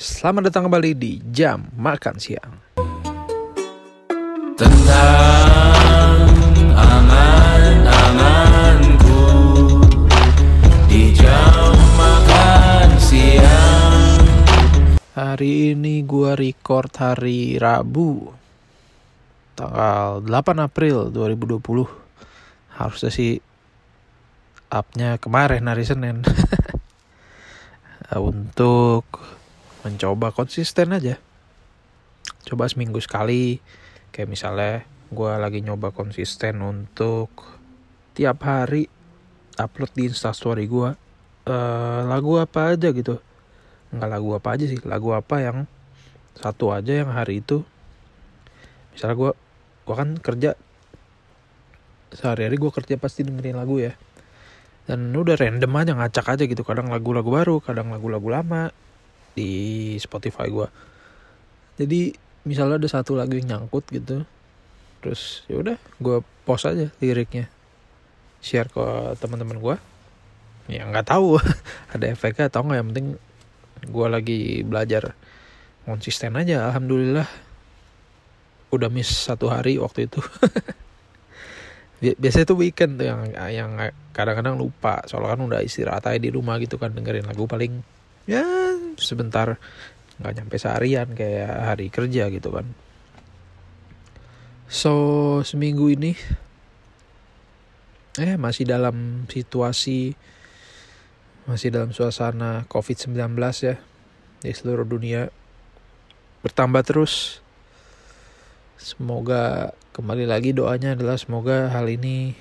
Selamat datang kembali di Jam Makan Siang. Tentang aman-amanku Di jam makan siang Hari ini gua record hari Rabu. Tanggal 8 April 2020. Harusnya sih upnya kemarin hari Senin. Untuk mencoba konsisten aja. Coba seminggu sekali. Kayak misalnya gua lagi nyoba konsisten untuk tiap hari upload di instastory gua. Eh, lagu apa aja gitu. Nggak lagu apa aja sih. Lagu apa yang satu aja yang hari itu. Misalnya gue gue kan kerja. Sehari-hari gue kerja pasti dengerin lagu ya. Dan udah random aja ngacak aja gitu. Kadang lagu-lagu baru kadang lagu-lagu lama di Spotify gue jadi misalnya ada satu lagu yang nyangkut gitu terus ya udah gue post aja liriknya. Share ke teman-teman gue ya nggak tahu ada efeknya atau nggak yang penting gue lagi belajar konsisten aja. Alhamdulillah udah miss satu hari waktu itu. Bi- biasanya tuh weekend tuh yang yang kadang-kadang lupa. Soalnya kan udah istirahat aja di rumah gitu kan dengerin lagu paling ya sebentar nggak nyampe seharian kayak hari kerja gitu kan. So seminggu ini eh masih dalam situasi masih dalam suasana COVID-19 ya di seluruh dunia. Bertambah terus. Semoga kembali lagi doanya adalah semoga hal ini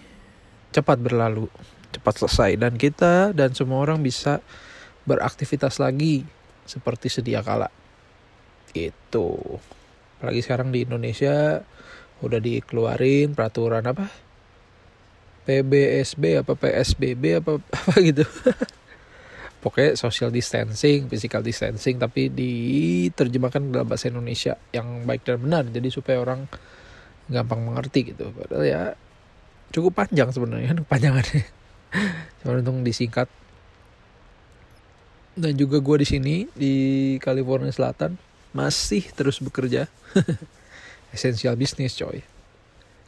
cepat berlalu, cepat selesai dan kita dan semua orang bisa beraktivitas lagi seperti sedia kala. Itu. Apalagi sekarang di Indonesia udah dikeluarin peraturan apa? PBSB apa PSBB apa apa gitu. pokoknya social distancing, physical distancing tapi diterjemahkan dalam bahasa Indonesia yang baik dan benar jadi supaya orang gampang mengerti gitu. Padahal ya cukup panjang sebenarnya panjangannya. Cuma untung disingkat. Dan juga gue di sini di California Selatan masih terus bekerja. Esensial bisnis coy.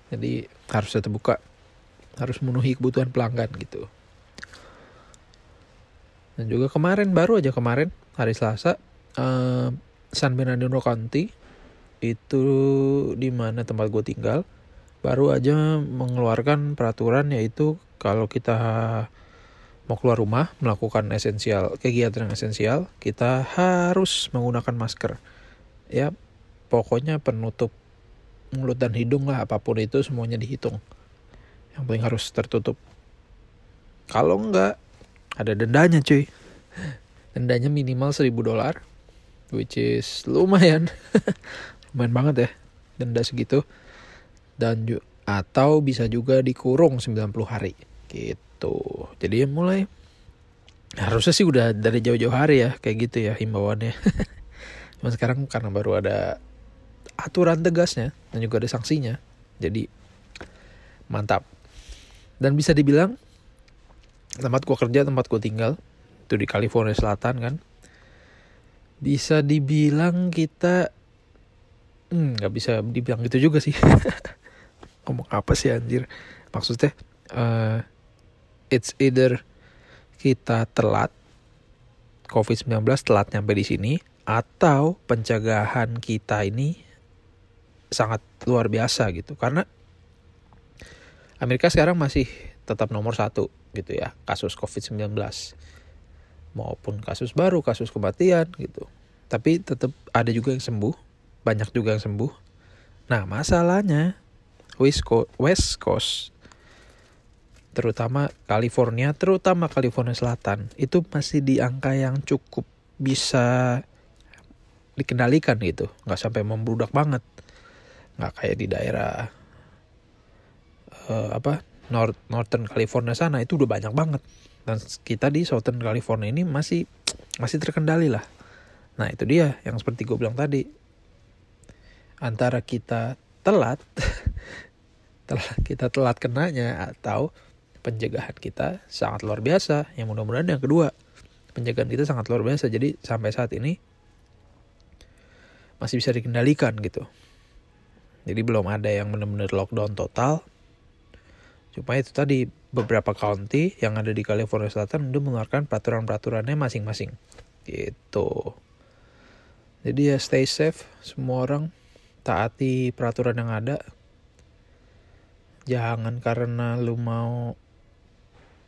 Jadi harus tetap buka. Harus memenuhi kebutuhan pelanggan gitu. Dan juga kemarin baru aja kemarin hari Selasa eh, San Bernardino County itu di mana tempat gue tinggal baru aja mengeluarkan peraturan yaitu kalau kita mau keluar rumah melakukan esensial kegiatan yang esensial kita harus menggunakan masker. Ya pokoknya penutup mulut dan hidung lah apa pun itu semuanya dihitung. Yang penting harus tertutup. Kalau enggak ada dendanya cuy. Dendanya minimal 1000 dolar which is lumayan. Lumayan banget ya denda segitu. Dan atau bisa juga dikurung 90 hari. Gitu jadi ya mulai harusnya sih udah dari jauh-jauh hari ya kayak gitu ya himbauannya. Cuma sekarang karena baru ada aturan tegasnya dan juga ada sanksinya jadi mantap. Dan bisa dibilang tempat gua kerja tempat gua tinggal itu di California Selatan kan bisa dibilang kita hmm, nggak bisa dibilang gitu juga sih. Ngomong apa sih anjir? Maksudnya eh, it's either kita telat COVID-19 telat nyampe di sini atau pencegahan kita ini sangat luar biasa gitu. Karena Amerika sekarang masih tetap nomor satu gitu ya kasus COVID-19. Maupun kasus baru kasus kematian gitu. Tapi tetap ada juga yang sembuh banyak juga yang sembuh. Nah masalahnya West Coast, terutama California terutama California Selatan itu masih di angka yang cukup bisa dikendalikan gitu. Nggak sampai membludak banget. Nggak kayak di daerah eh, apa North Northern California sana itu udah banyak banget. Dan kita di Southern California ini masih masih terkendali lah. Nah itu dia yang seperti gue bilang tadi. Antara kita telat telat kita telat kenanya atau pencegahan kita sangat luar biasa yang mudah-mudahan yang kedua pencegahan kita sangat luar biasa jadi sampai saat ini masih bisa dikendalikan gitu. Jadi belum ada yang benar-benar lockdown total. Cuma itu tadi beberapa county yang ada di California Selatan udah mengeluarkan peraturan-peraturannya masing-masing. Gitu. Jadi ya stay safe semua orang taati peraturan yang ada. Jangan karena lu mau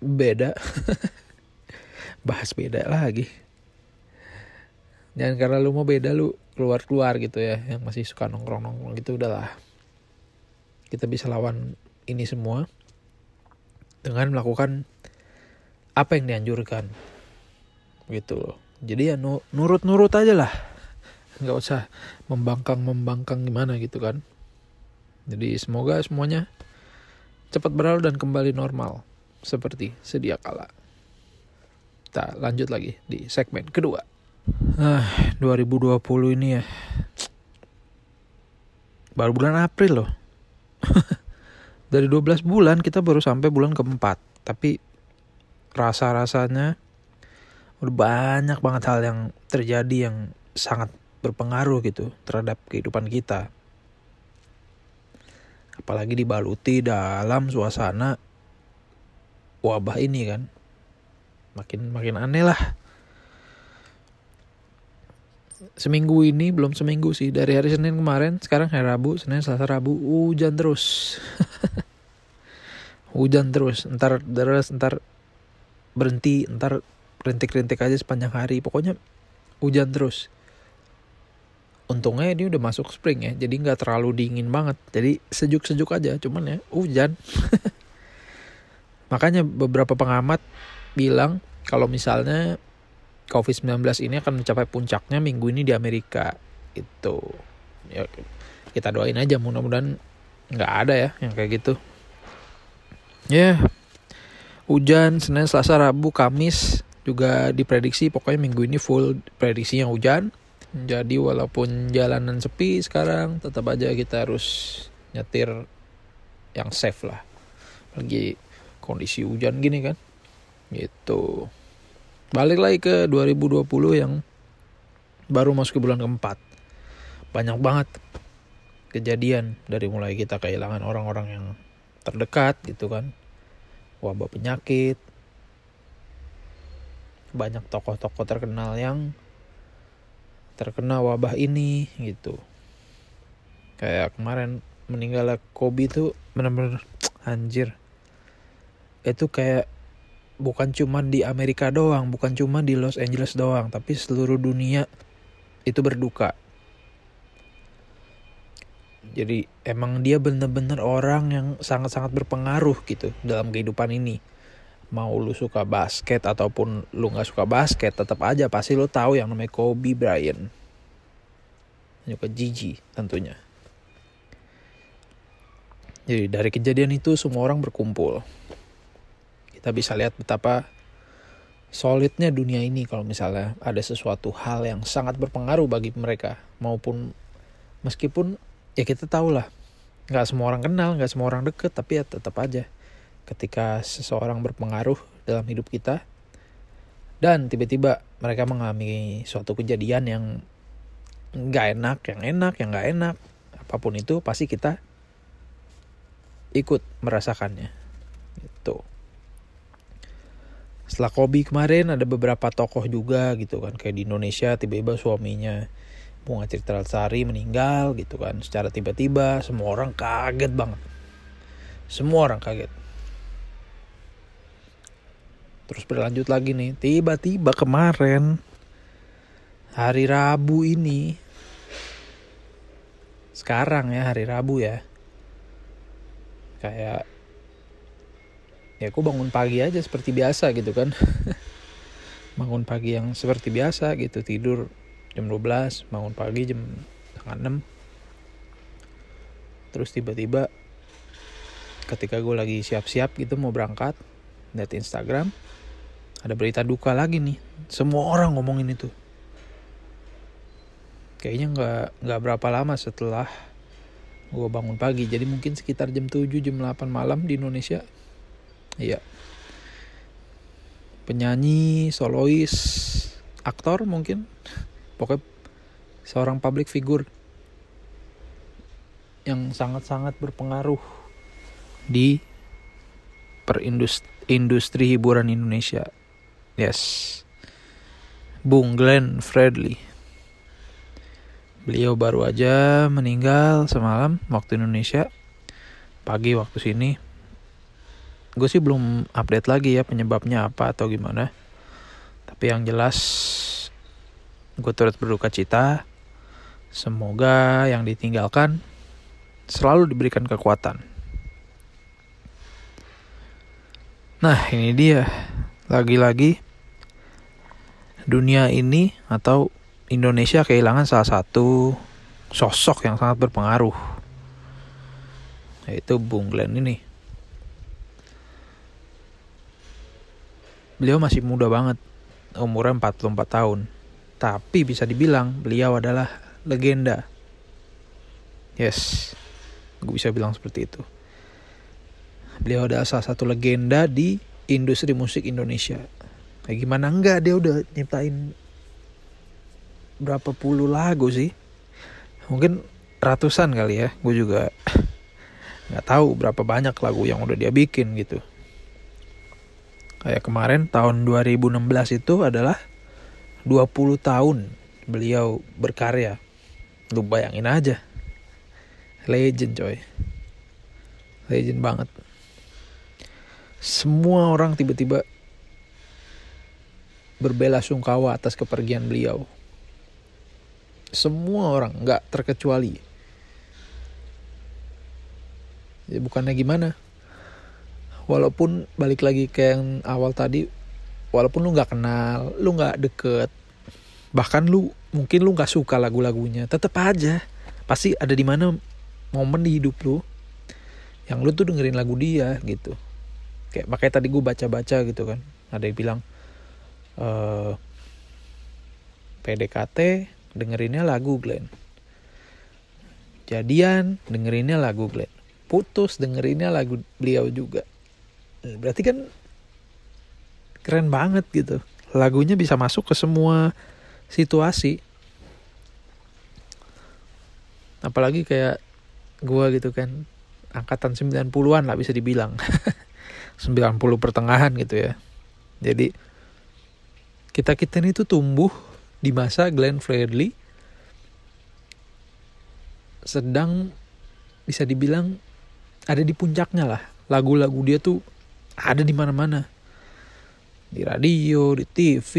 beda bahas beda lagi. Jangan karena lu mau beda lu keluar-keluar gitu ya yang masih suka nongkrong-nongkrong gitu udahlah. Kita bisa lawan ini semua dengan melakukan apa yang dianjurkan gitu loh. Jadi ya nu- nurut-nurut aja lah. Nggak usah membangkang-membangkang gimana gitu kan. Jadi semoga semuanya cepat berlalu dan kembali normal seperti sedia kala. Kita lanjut lagi di segmen kedua. Ah, 2020 ini ya. Baru bulan April loh. Dari 12 bulan kita baru sampai bulan keempat. Tapi rasa-rasanya udah banyak banget hal yang terjadi yang sangat berpengaruh gitu terhadap kehidupan kita. Apalagi dibaluti dalam suasana wabah ini kan. Makin makin aneh lah. Seminggu ini belum seminggu sih. Dari hari Senin kemarin sekarang hari Rabu Senin Selasa Rabu hujan terus. Hujan terus. Ntar deras ntar berhenti ntar rintik-rintik aja sepanjang hari. Pokoknya hujan terus. Untungnya ini udah masuk spring ya jadi nggak terlalu dingin banget. Jadi sejuk-sejuk aja cuman ya hujan makanya beberapa pengamat bilang kalau misalnya COVID-19 ini akan mencapai puncaknya minggu ini di Amerika itu ya kita doain aja mudah-mudahan nggak ada ya yang kayak gitu. Ya hujan Senin Selasa Rabu Kamis juga diprediksi pokoknya minggu ini full prediksinya hujan. Jadi walaupun jalanan sepi sekarang tetap aja kita harus nyetir yang safe lah. Lagi kondisi hujan gini kan. Gitu. Balik lagi ke 2020 yang baru masuk ke bulan keempat. Banyak banget kejadian dari mulai kita kehilangan orang-orang yang terdekat gitu kan. Wabah penyakit. Banyak tokoh-tokoh terkenal yang terkena wabah ini gitu. Kayak kemarin meninggal Kobe tuh bener-bener anjir itu kayak bukan cuma di Amerika doang, bukan cuma di Los Angeles doang, tapi seluruh dunia itu berduka. Jadi emang dia bener-bener orang yang sangat-sangat berpengaruh gitu dalam kehidupan ini. Mau lu suka basket ataupun lu nggak suka basket, tetap aja pasti lu tahu yang namanya Kobe Bryant. Juga Gigi tentunya. Jadi dari kejadian itu semua orang berkumpul kita bisa lihat betapa solidnya dunia ini kalau misalnya ada sesuatu hal yang sangat berpengaruh bagi mereka. Maupun meskipun ya kita tahu lah nggak semua orang kenal nggak semua orang deket tapi ya tetap aja ketika seseorang berpengaruh dalam hidup kita dan tiba-tiba mereka mengalami suatu kejadian yang nggak enak yang enak yang nggak enak apa pun itu pasti kita ikut merasakannya. Itu setelah Kobe kemarin ada beberapa tokoh juga gitu kan. Kayak di Indonesia tiba-tiba suaminya Bunga Citra Lestari meninggal gitu kan. Secara tiba-tiba semua orang kaget banget. Semua orang kaget. Terus berlanjut lagi nih tiba-tiba kemarin hari Rabu ini sekarang ya hari Rabu ya kayak ya aku bangun pagi aja seperti biasa gitu kan. Bangun pagi yang seperti biasa gitu tidur jam 12 bangun pagi jam setengah 6 terus tiba-tiba ketika gue lagi siap-siap gitu mau berangkat lihat Instagram ada berita duka lagi nih. Semua orang ngomongin itu. Kayaknya nggak nggak berapa lama setelah gue bangun pagi. Jadi mungkin sekitar jam 7 jam 8 malam di Indonesia Iya. Penyanyi, solois, aktor mungkin. Pokoknya seorang public figure yang sangat-sangat berpengaruh di perindustri industri hiburan Indonesia. Yes. Bung Glenn Fredly. Beliau baru aja meninggal semalam waktu Indonesia. Pagi waktu sini. Gue sih belum update lagi ya penyebabnya apa atau gimana. Tapi yang jelas gue turut berduka cita. Semoga yang ditinggalkan selalu diberikan kekuatan. Nah, ini dia. Lagi-lagi dunia ini atau Indonesia kehilangan salah satu sosok yang sangat berpengaruh. Yaitu Bung Glenn ini. Beliau masih muda banget. Umurnya 44 tahun. Tapi bisa dibilang beliau adalah legenda. Yes. Gue bisa bilang seperti itu. Beliau adalah salah satu legenda di industri musik Indonesia. Kayak gimana enggak dia udah nyiptain berapa puluh lagu sih? Mungkin ratusan kali ya. Gue juga nggak tahu berapa banyak lagu yang udah dia bikin gitu. Kayak kemarin tahun 2016 itu adalah 20 tahun beliau berkarya. Lu bayangin aja. Legend coy. Legend banget semua orang tiba-tiba berbela sungkawa atas kepergian beliau. Semua orang, nggak terkecuali. Ya bukannya gimana? Walaupun balik lagi ke yang awal tadi, walaupun lu nggak kenal, lu nggak deket, bahkan lu mungkin lu nggak suka lagu-lagunya, tetap aja. Pasti ada di mana momen di hidup lu yang lu tuh dengerin lagu dia gitu. Kayak makanya tadi gue baca-baca gitu kan. Ada yang bilang uh, eh, PDKT dengerinnya lagu Glenn. Jadian dengerinnya lagu Glenn. Putus dengerinnya lagu beliau juga berarti kan keren banget gitu lagunya bisa masuk ke semua situasi apalagi kayak gue gitu kan angkatan 90-an lah bisa dibilang 90 pertengahan gitu ya. Jadi kita-kita ini tuh tumbuh di masa Glenn Fredly sedang bisa dibilang ada di puncaknya lah. Lagu-lagu dia tuh ada di mana-mana. Di radio, di TV,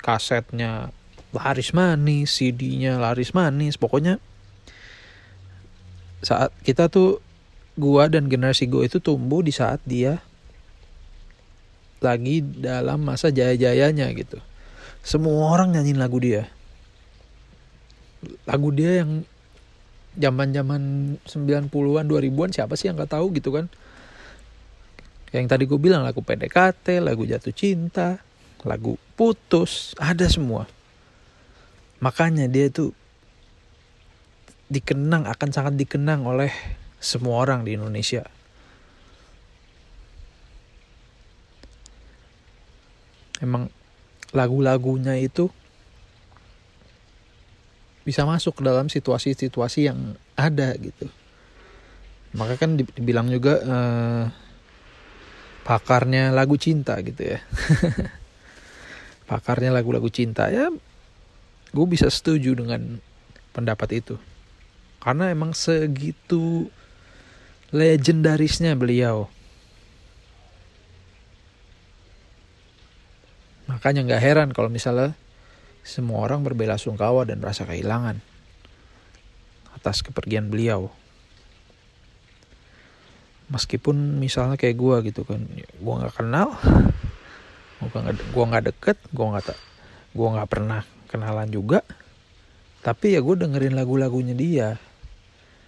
kasetnya laris manis, CD-nya laris manis, pokoknya saat kita tuh gua dan generasi gua itu tumbuh di saat dia lagi dalam masa jaya-jayanya gitu. Semua orang nyanyiin lagu dia. Lagu dia yang zaman-zaman 90-an, 2000-an siapa sih yang nggak tahu gitu kan. Yang tadi gue bilang lagu PDKT, lagu jatuh cinta, lagu putus, ada semua. Makanya dia tuh dikenang akan sangat dikenang oleh semua orang di Indonesia. Emang lagu-lagunya itu bisa masuk ke dalam situasi-situasi yang ada gitu. Maka kan dibilang juga uh, pakarnya lagu cinta gitu ya. pakarnya lagu-lagu cinta ya gue bisa setuju dengan pendapat itu karena emang segitu legendarisnya beliau. Makanya nggak heran kalau misalnya semua orang berbela sungkawa dan rasa kehilangan atas kepergian beliau. Meskipun misalnya kayak gue gitu kan, gue nggak kenal, gue nggak deket, gue nggak gue nggak pernah kenalan juga, tapi ya gue dengerin lagu-lagunya dia.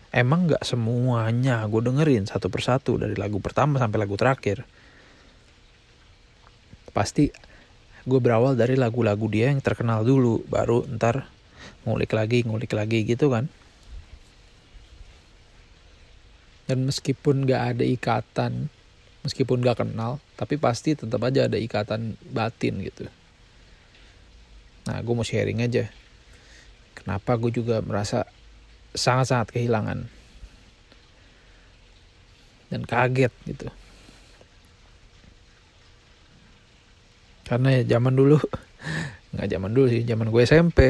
Emang nggak semuanya gue dengerin satu persatu dari lagu pertama sampai lagu terakhir. Pasti gue berawal dari lagu-lagu dia yang terkenal dulu baru ntar ngulik lagi ngulik lagi gitu kan dan meskipun gak ada ikatan meskipun gak kenal tapi pasti tetap aja ada ikatan batin gitu Nah, gue mau sharing aja. Kenapa gue juga merasa sangat-sangat kehilangan. Dan kaget gitu. Karena ya zaman dulu, nggak zaman dulu sih, zaman gue SMP.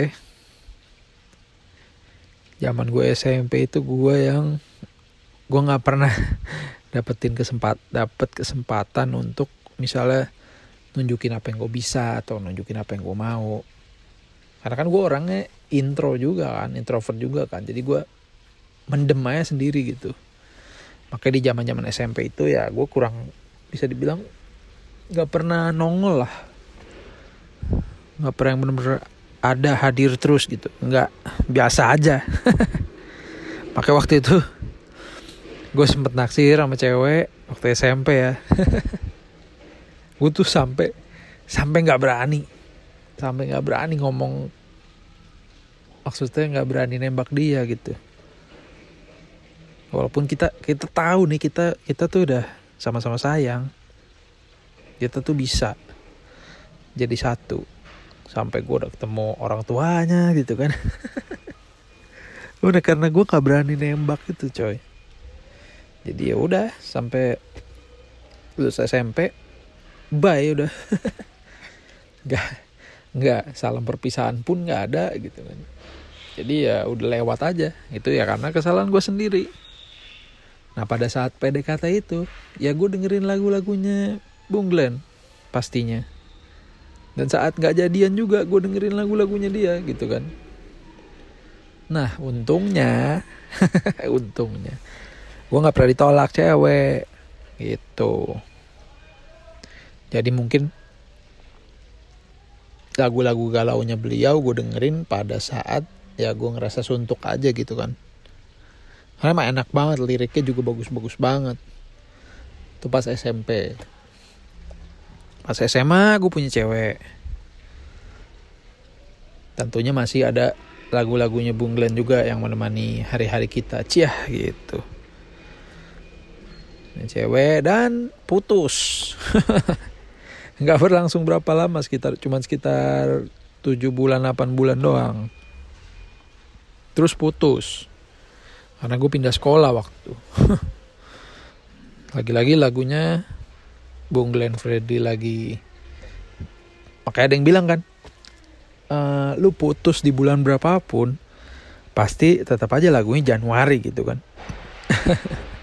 Zaman gue SMP itu gue yang gue nggak pernah dapetin kesempat dapet kesempatan untuk misalnya nunjukin apa yang gue bisa atau nunjukin apa yang gue mau. Karena kan gue orangnya intro juga kan introvert juga kan. Jadi gue mendem aja sendiri gitu. Makanya di zaman zaman SMP itu ya gue kurang bisa dibilang nggak pernah nongol lah. Nggak pernah yang bener-bener ada hadir terus gitu. Nggak biasa aja. Makanya waktu itu gue sempet naksir sama cewek waktu SMP ya. Gue tuh sampai sampai nggak berani. Sampai nggak berani ngomong. Maksudnya nggak berani nembak dia gitu. Walaupun kita kita tahu nih kita kita tuh udah sama-sama sayang. Kita tuh bisa jadi satu. Sampai gue udah ketemu orang tuanya gitu kan. Udah karena gue gak berani nembak gitu coy jadi ya udah sampai lulus SMP bye udah. Nggak nggak salam perpisahan pun nggak ada gitu kan. Jadi ya udah lewat aja itu ya karena kesalahan gue sendiri. Nah pada saat PDKT itu ya gue dengerin lagu-lagunya Bung Glenn pastinya. Dan saat nggak jadian juga gue dengerin lagu-lagunya dia gitu kan. Nah untungnya untungnya gue nggak pernah ditolak cewek. Gitu. Jadi mungkin lagu-lagu galaunya beliau gue dengerin pada saat ya gue ngerasa suntuk aja gitu kan. Karena emang enak banget liriknya juga bagus-bagus banget. Itu pas SMP pas SMA gue punya cewek. Tentunya masih ada lagu-lagunya Bung Glenn juga yang menemani hari-hari kita. Ciah gitu cewek dan putus. Nggak berlangsung berapa lama sekitar cuman sekitar 7 bulan 8 bulan doang. Terus putus. Karena gue pindah sekolah waktu. Lagi-lagi lagunya Bung Glenn Fredly lagi. Makanya ada yang bilang kan "Eh, lu putus di bulan berapapun pasti tetap aja lagunya Januari gitu kan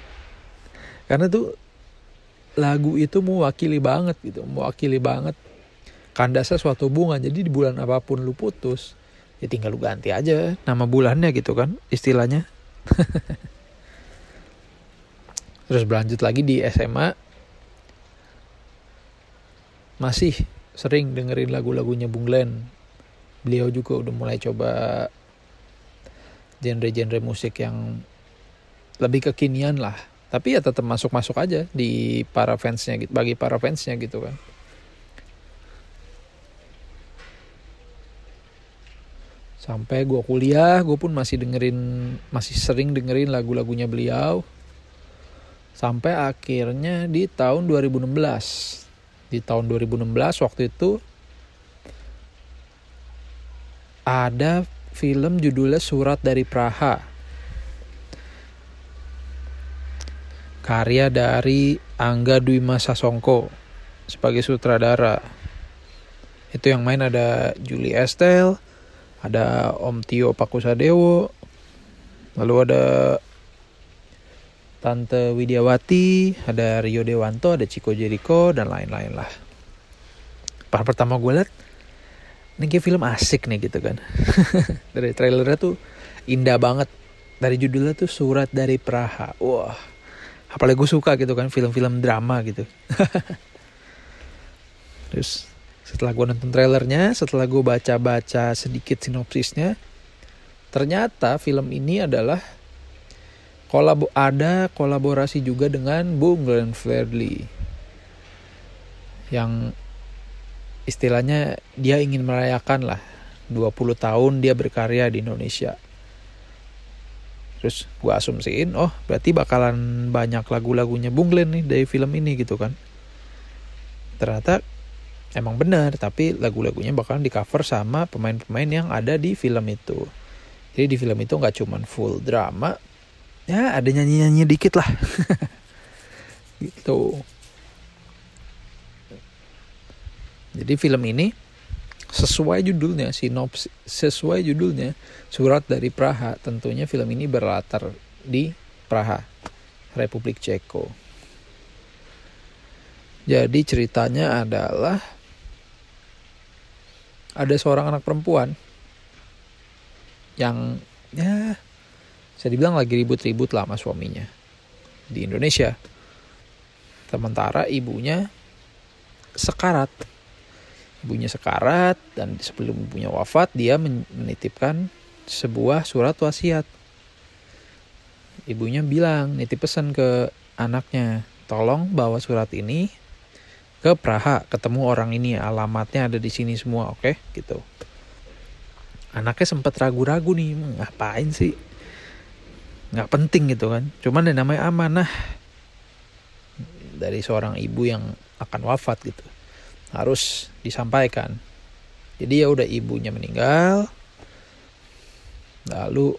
karena tuh lagu itu mewakili banget gitu mewakili banget kandasnya suatu hubungan jadi di bulan apa pun lu putus ya tinggal lu ganti aja nama bulannya gitu kan istilahnya. Terus berlanjut lagi di SMA masih sering dengerin lagu-lagunya Bung Glenn beliau juga udah mulai coba genre-genre musik yang lebih kekinian lah tapi ya tetap masuk-masuk aja di para fansnya gitu bagi para fansnya gitu kan. Sampai gue kuliah gue pun masih dengerin masih sering dengerin lagu-lagunya beliau. Sampai akhirnya di tahun 2016 di tahun 2016 waktu itu ada film judulnya Surat dari Praha karya dari Angga Dwi Masa Songko sebagai sutradara. Itu yang main ada Julie Estelle, ada Om Tio Pakusadewo, lalu ada Tante Widiawati, ada Rio Dewanto, ada Chico Jericho, dan lain-lain lah. Pas pertama gue liat, ini kayak film asik nih gitu kan. dari trailernya tuh indah banget. Dari judulnya tuh Surat dari Praha. Wah, apalagi gue suka gitu kan film-film drama gitu. Terus setelah gue nonton trailernya setelah gue baca-baca sedikit sinopsisnya ternyata film ini adalah kolabo ada kolaborasi juga dengan Bung Glenn Fredly. Yang istilahnya dia ingin merayakan lah 20 tahun dia berkarya di Indonesia terus gue asumsiin oh berarti bakalan banyak lagu-lagunya Bung Glenn nih dari film ini gitu kan. Ternyata emang benar tapi lagu-lagunya bakalan di cover sama pemain-pemain yang ada di film itu. Jadi di film itu nggak cuman full drama ya ada nyanyi-nyanyi dikit lah. Gitu. Jadi film ini sesuai judulnya sinops sesuai judulnya surat dari Praha tentunya film ini berlatar di Praha Republik Ceko jadi ceritanya adalah ada seorang anak perempuan yang ya saya dibilang lagi ribut-ribut lah sama suaminya di Indonesia. Sementara ibunya sekarat. Ibunya sekarat dan sebelum ibunya wafat dia menitipkan sebuah surat wasiat. Ibunya bilang nitip pesan ke anaknya, tolong bawa surat ini ke Praha ketemu orang ini alamatnya ada di sini semua oke okay? gitu anaknya sempat ragu-ragu nih ngapain sih nggak penting gitu kan cuman yang namanya amanah dari seorang ibu yang akan wafat gitu harus disampaikan. Jadi ya udah ibunya meninggal. Lalu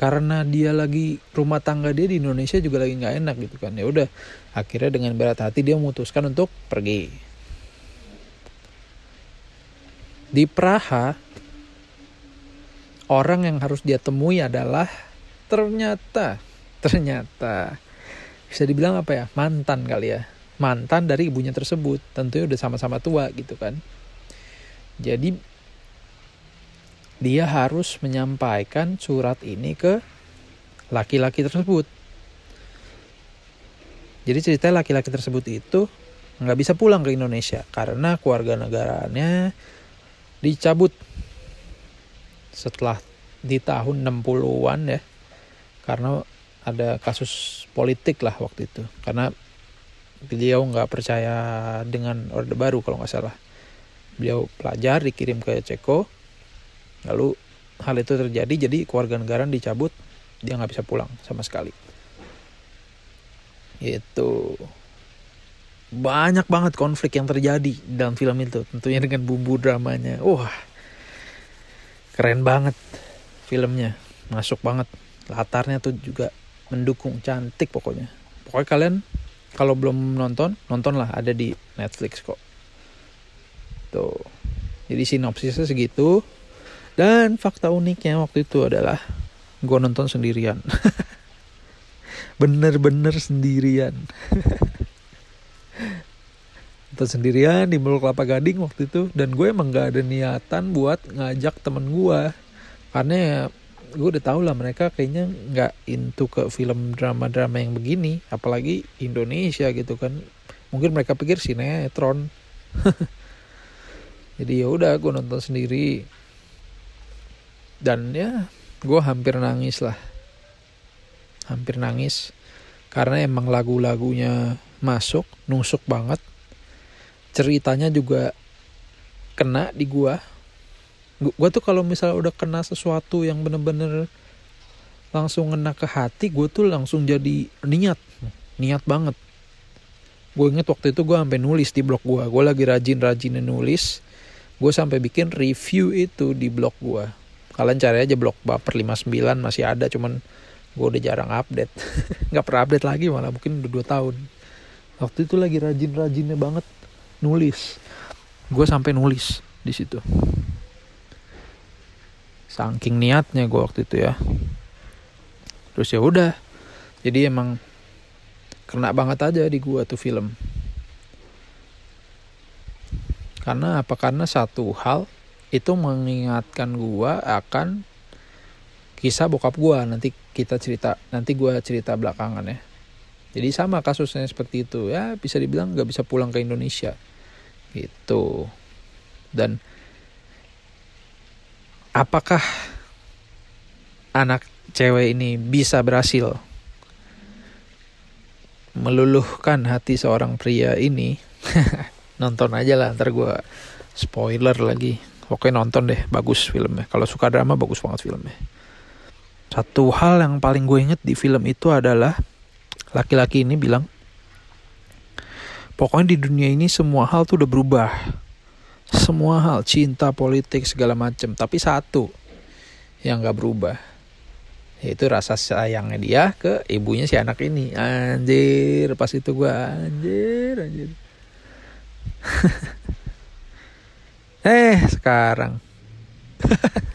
karena dia lagi rumah tangga dia di Indonesia juga lagi nggak enak gitu kan. Ya udah akhirnya dengan berat hati dia memutuskan untuk pergi. Di Praha orang yang harus dia temui adalah ternyata ternyata bisa dibilang apa ya mantan kali ya mantan dari ibunya tersebut tentunya udah sama-sama tua gitu kan jadi dia harus menyampaikan surat ini ke laki-laki tersebut. Jadi cerita laki-laki tersebut itu nggak bisa pulang ke Indonesia karena keluarga negaranya dicabut setelah di tahun 60-an ya. Karena ada kasus politik lah waktu itu. Karena beliau nggak percaya dengan Orde Baru kalau nggak salah. Beliau pelajar dikirim ke Ceko Lalu hal itu terjadi jadi keluarga negara dicabut dia nggak bisa pulang sama sekali. Itu banyak banget konflik yang terjadi dalam film itu tentunya dengan bumbu dramanya. Wah keren banget filmnya masuk banget latarnya tuh juga mendukung cantik pokoknya. Pokoknya kalian kalau belum nonton nontonlah ada di Netflix kok. Tuh. Jadi sinopsisnya segitu. Dan fakta uniknya waktu itu adalah gue nonton sendirian. Bener-bener sendirian. nonton sendirian di Mall Kelapa Gading waktu itu. Dan gue emang gak ada niatan buat ngajak temen gue. Karena ya gue udah tau lah mereka kayaknya nggak into ke film drama-drama yang begini. Apalagi Indonesia gitu kan. Mungkin mereka pikir sinetron. Jadi ya udah gue nonton sendiri dan ya gue hampir nangis lah hampir nangis karena emang lagu-lagunya masuk nusuk banget ceritanya juga kena di gue gue tuh kalau misalnya udah kena sesuatu yang bener-bener langsung ngena ke hati gue tuh langsung jadi niat. Niat banget. Gue inget waktu itu gue sampai nulis di blog gue gue lagi rajin-rajinnya nulis. Gue sampai bikin review itu di blog gue kalian cari aja blog baper 59 masih ada cuman gue udah jarang update. Nggak pernah update lagi malah mungkin udah 2 tahun. Waktu itu lagi rajin-rajinnya banget nulis. Gue sampai nulis di situ saking niatnya gue waktu itu ya. Terus ya udah jadi emang kena banget aja di gue tuh film. Karena apa? Karena satu hal itu mengingatkan gua akan kisah bokap gua. Nanti kita cerita nanti gua cerita belakangan ya. Jadi sama kasusnya seperti itu. Ya bisa dibilang nggak bisa pulang ke Indonesia. Gitu. Dan apakah anak cewek ini bisa berhasil meluluhkan hati seorang pria ini? Nonton aja lah ntar gue spoiler lagi. Pokoknya nonton deh bagus filmnya. Kalau suka drama bagus banget filmnya. Satu hal yang paling gue inget di film itu adalah laki-laki ini bilang Pokoknya di dunia ini semua hal tuh udah berubah. Semua hal, cinta, politik, segala macem. Tapi satu yang gak berubah. Yaitu rasa sayangnya dia ke ibunya si anak ini. Anjir, pas itu gua anjir, anjir. eh, sekarang.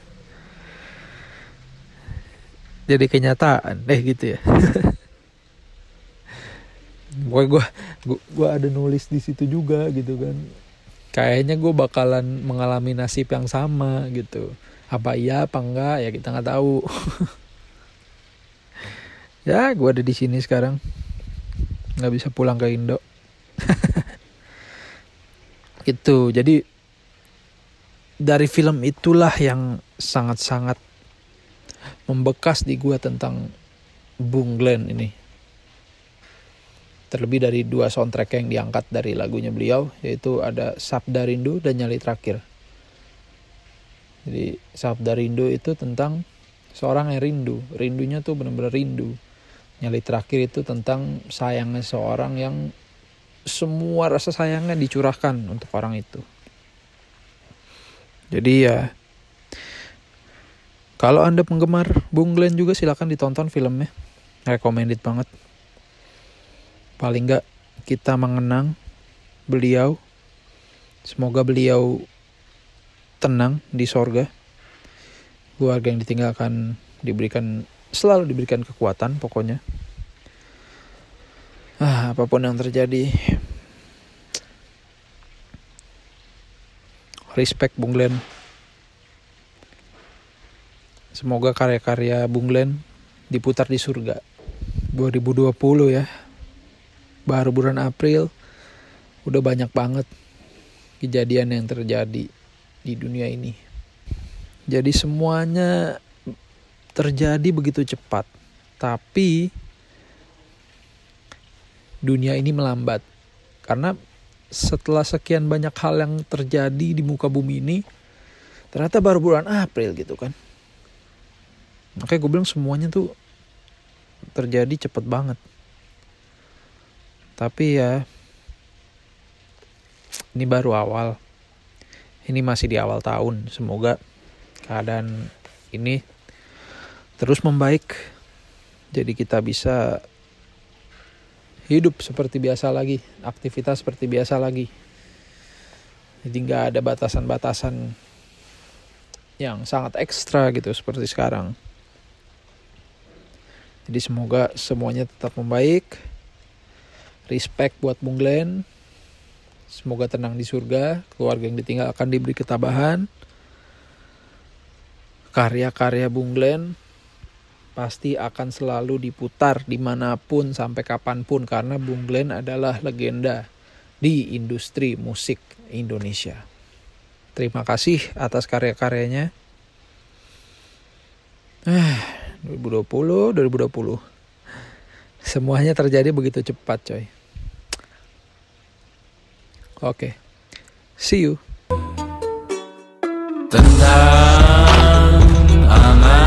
Jadi kenyataan, eh gitu ya. Gue gua, gua ada nulis di situ juga gitu kan. Kayaknya gue bakalan mengalami nasib yang sama gitu. Apa iya apa enggak ya kita nggak tahu. ya gue ada di sini sekarang. nggak bisa pulang ke Indo. gitu. Jadi dari film itulah yang sangat-sangat membekas di gue tentang Bung Glenn ini terlebih dari dua soundtrack yang diangkat dari lagunya beliau yaitu ada Sabda Rindu dan Nyali Terakhir. Jadi Sabda Rindu itu tentang seorang yang rindu, rindunya tuh benar-benar rindu. Nyali Terakhir itu tentang sayangnya seorang yang semua rasa sayangnya dicurahkan untuk orang itu. Jadi ya kalau Anda penggemar Bung Glenn juga silahkan ditonton filmnya. Recommended banget paling nggak kita mengenang beliau. Semoga beliau tenang di sorga. Keluarga yang ditinggalkan diberikan selalu diberikan kekuatan pokoknya. Ah apa pun yang terjadi respect Bung Glenn. Semoga karya-karya Bung Glenn diputar di surga. 2020 ya baru bulan April udah banyak banget kejadian yang terjadi di dunia ini. Jadi semuanya terjadi begitu cepat. Tapi dunia ini melambat. Karena setelah sekian banyak hal yang terjadi di muka bumi ini, ternyata baru bulan April gitu kan. Makanya gue bilang semuanya tuh terjadi cepet banget tapi ya ini baru awal. Ini masih di awal tahun. Semoga keadaan ini terus membaik. Jadi kita bisa hidup seperti biasa lagi. Aktivitas seperti biasa lagi. Jadi nggak ada batasan-batasan yang sangat ekstra gitu seperti sekarang. Jadi semoga semuanya tetap membaik respect buat Bung Glenn semoga tenang di surga keluarga yang ditinggal akan diberi ketabahan karya-karya Bung Glenn pasti akan selalu diputar di mana pun sampai kapan pun karena Bung Glenn adalah legenda di industri musik Indonesia. Terima kasih atas karya-karyanya. Ah, 2020, 2020. Semuanya terjadi begitu cepat, coy. Oke. Okay. See you. Tentang aman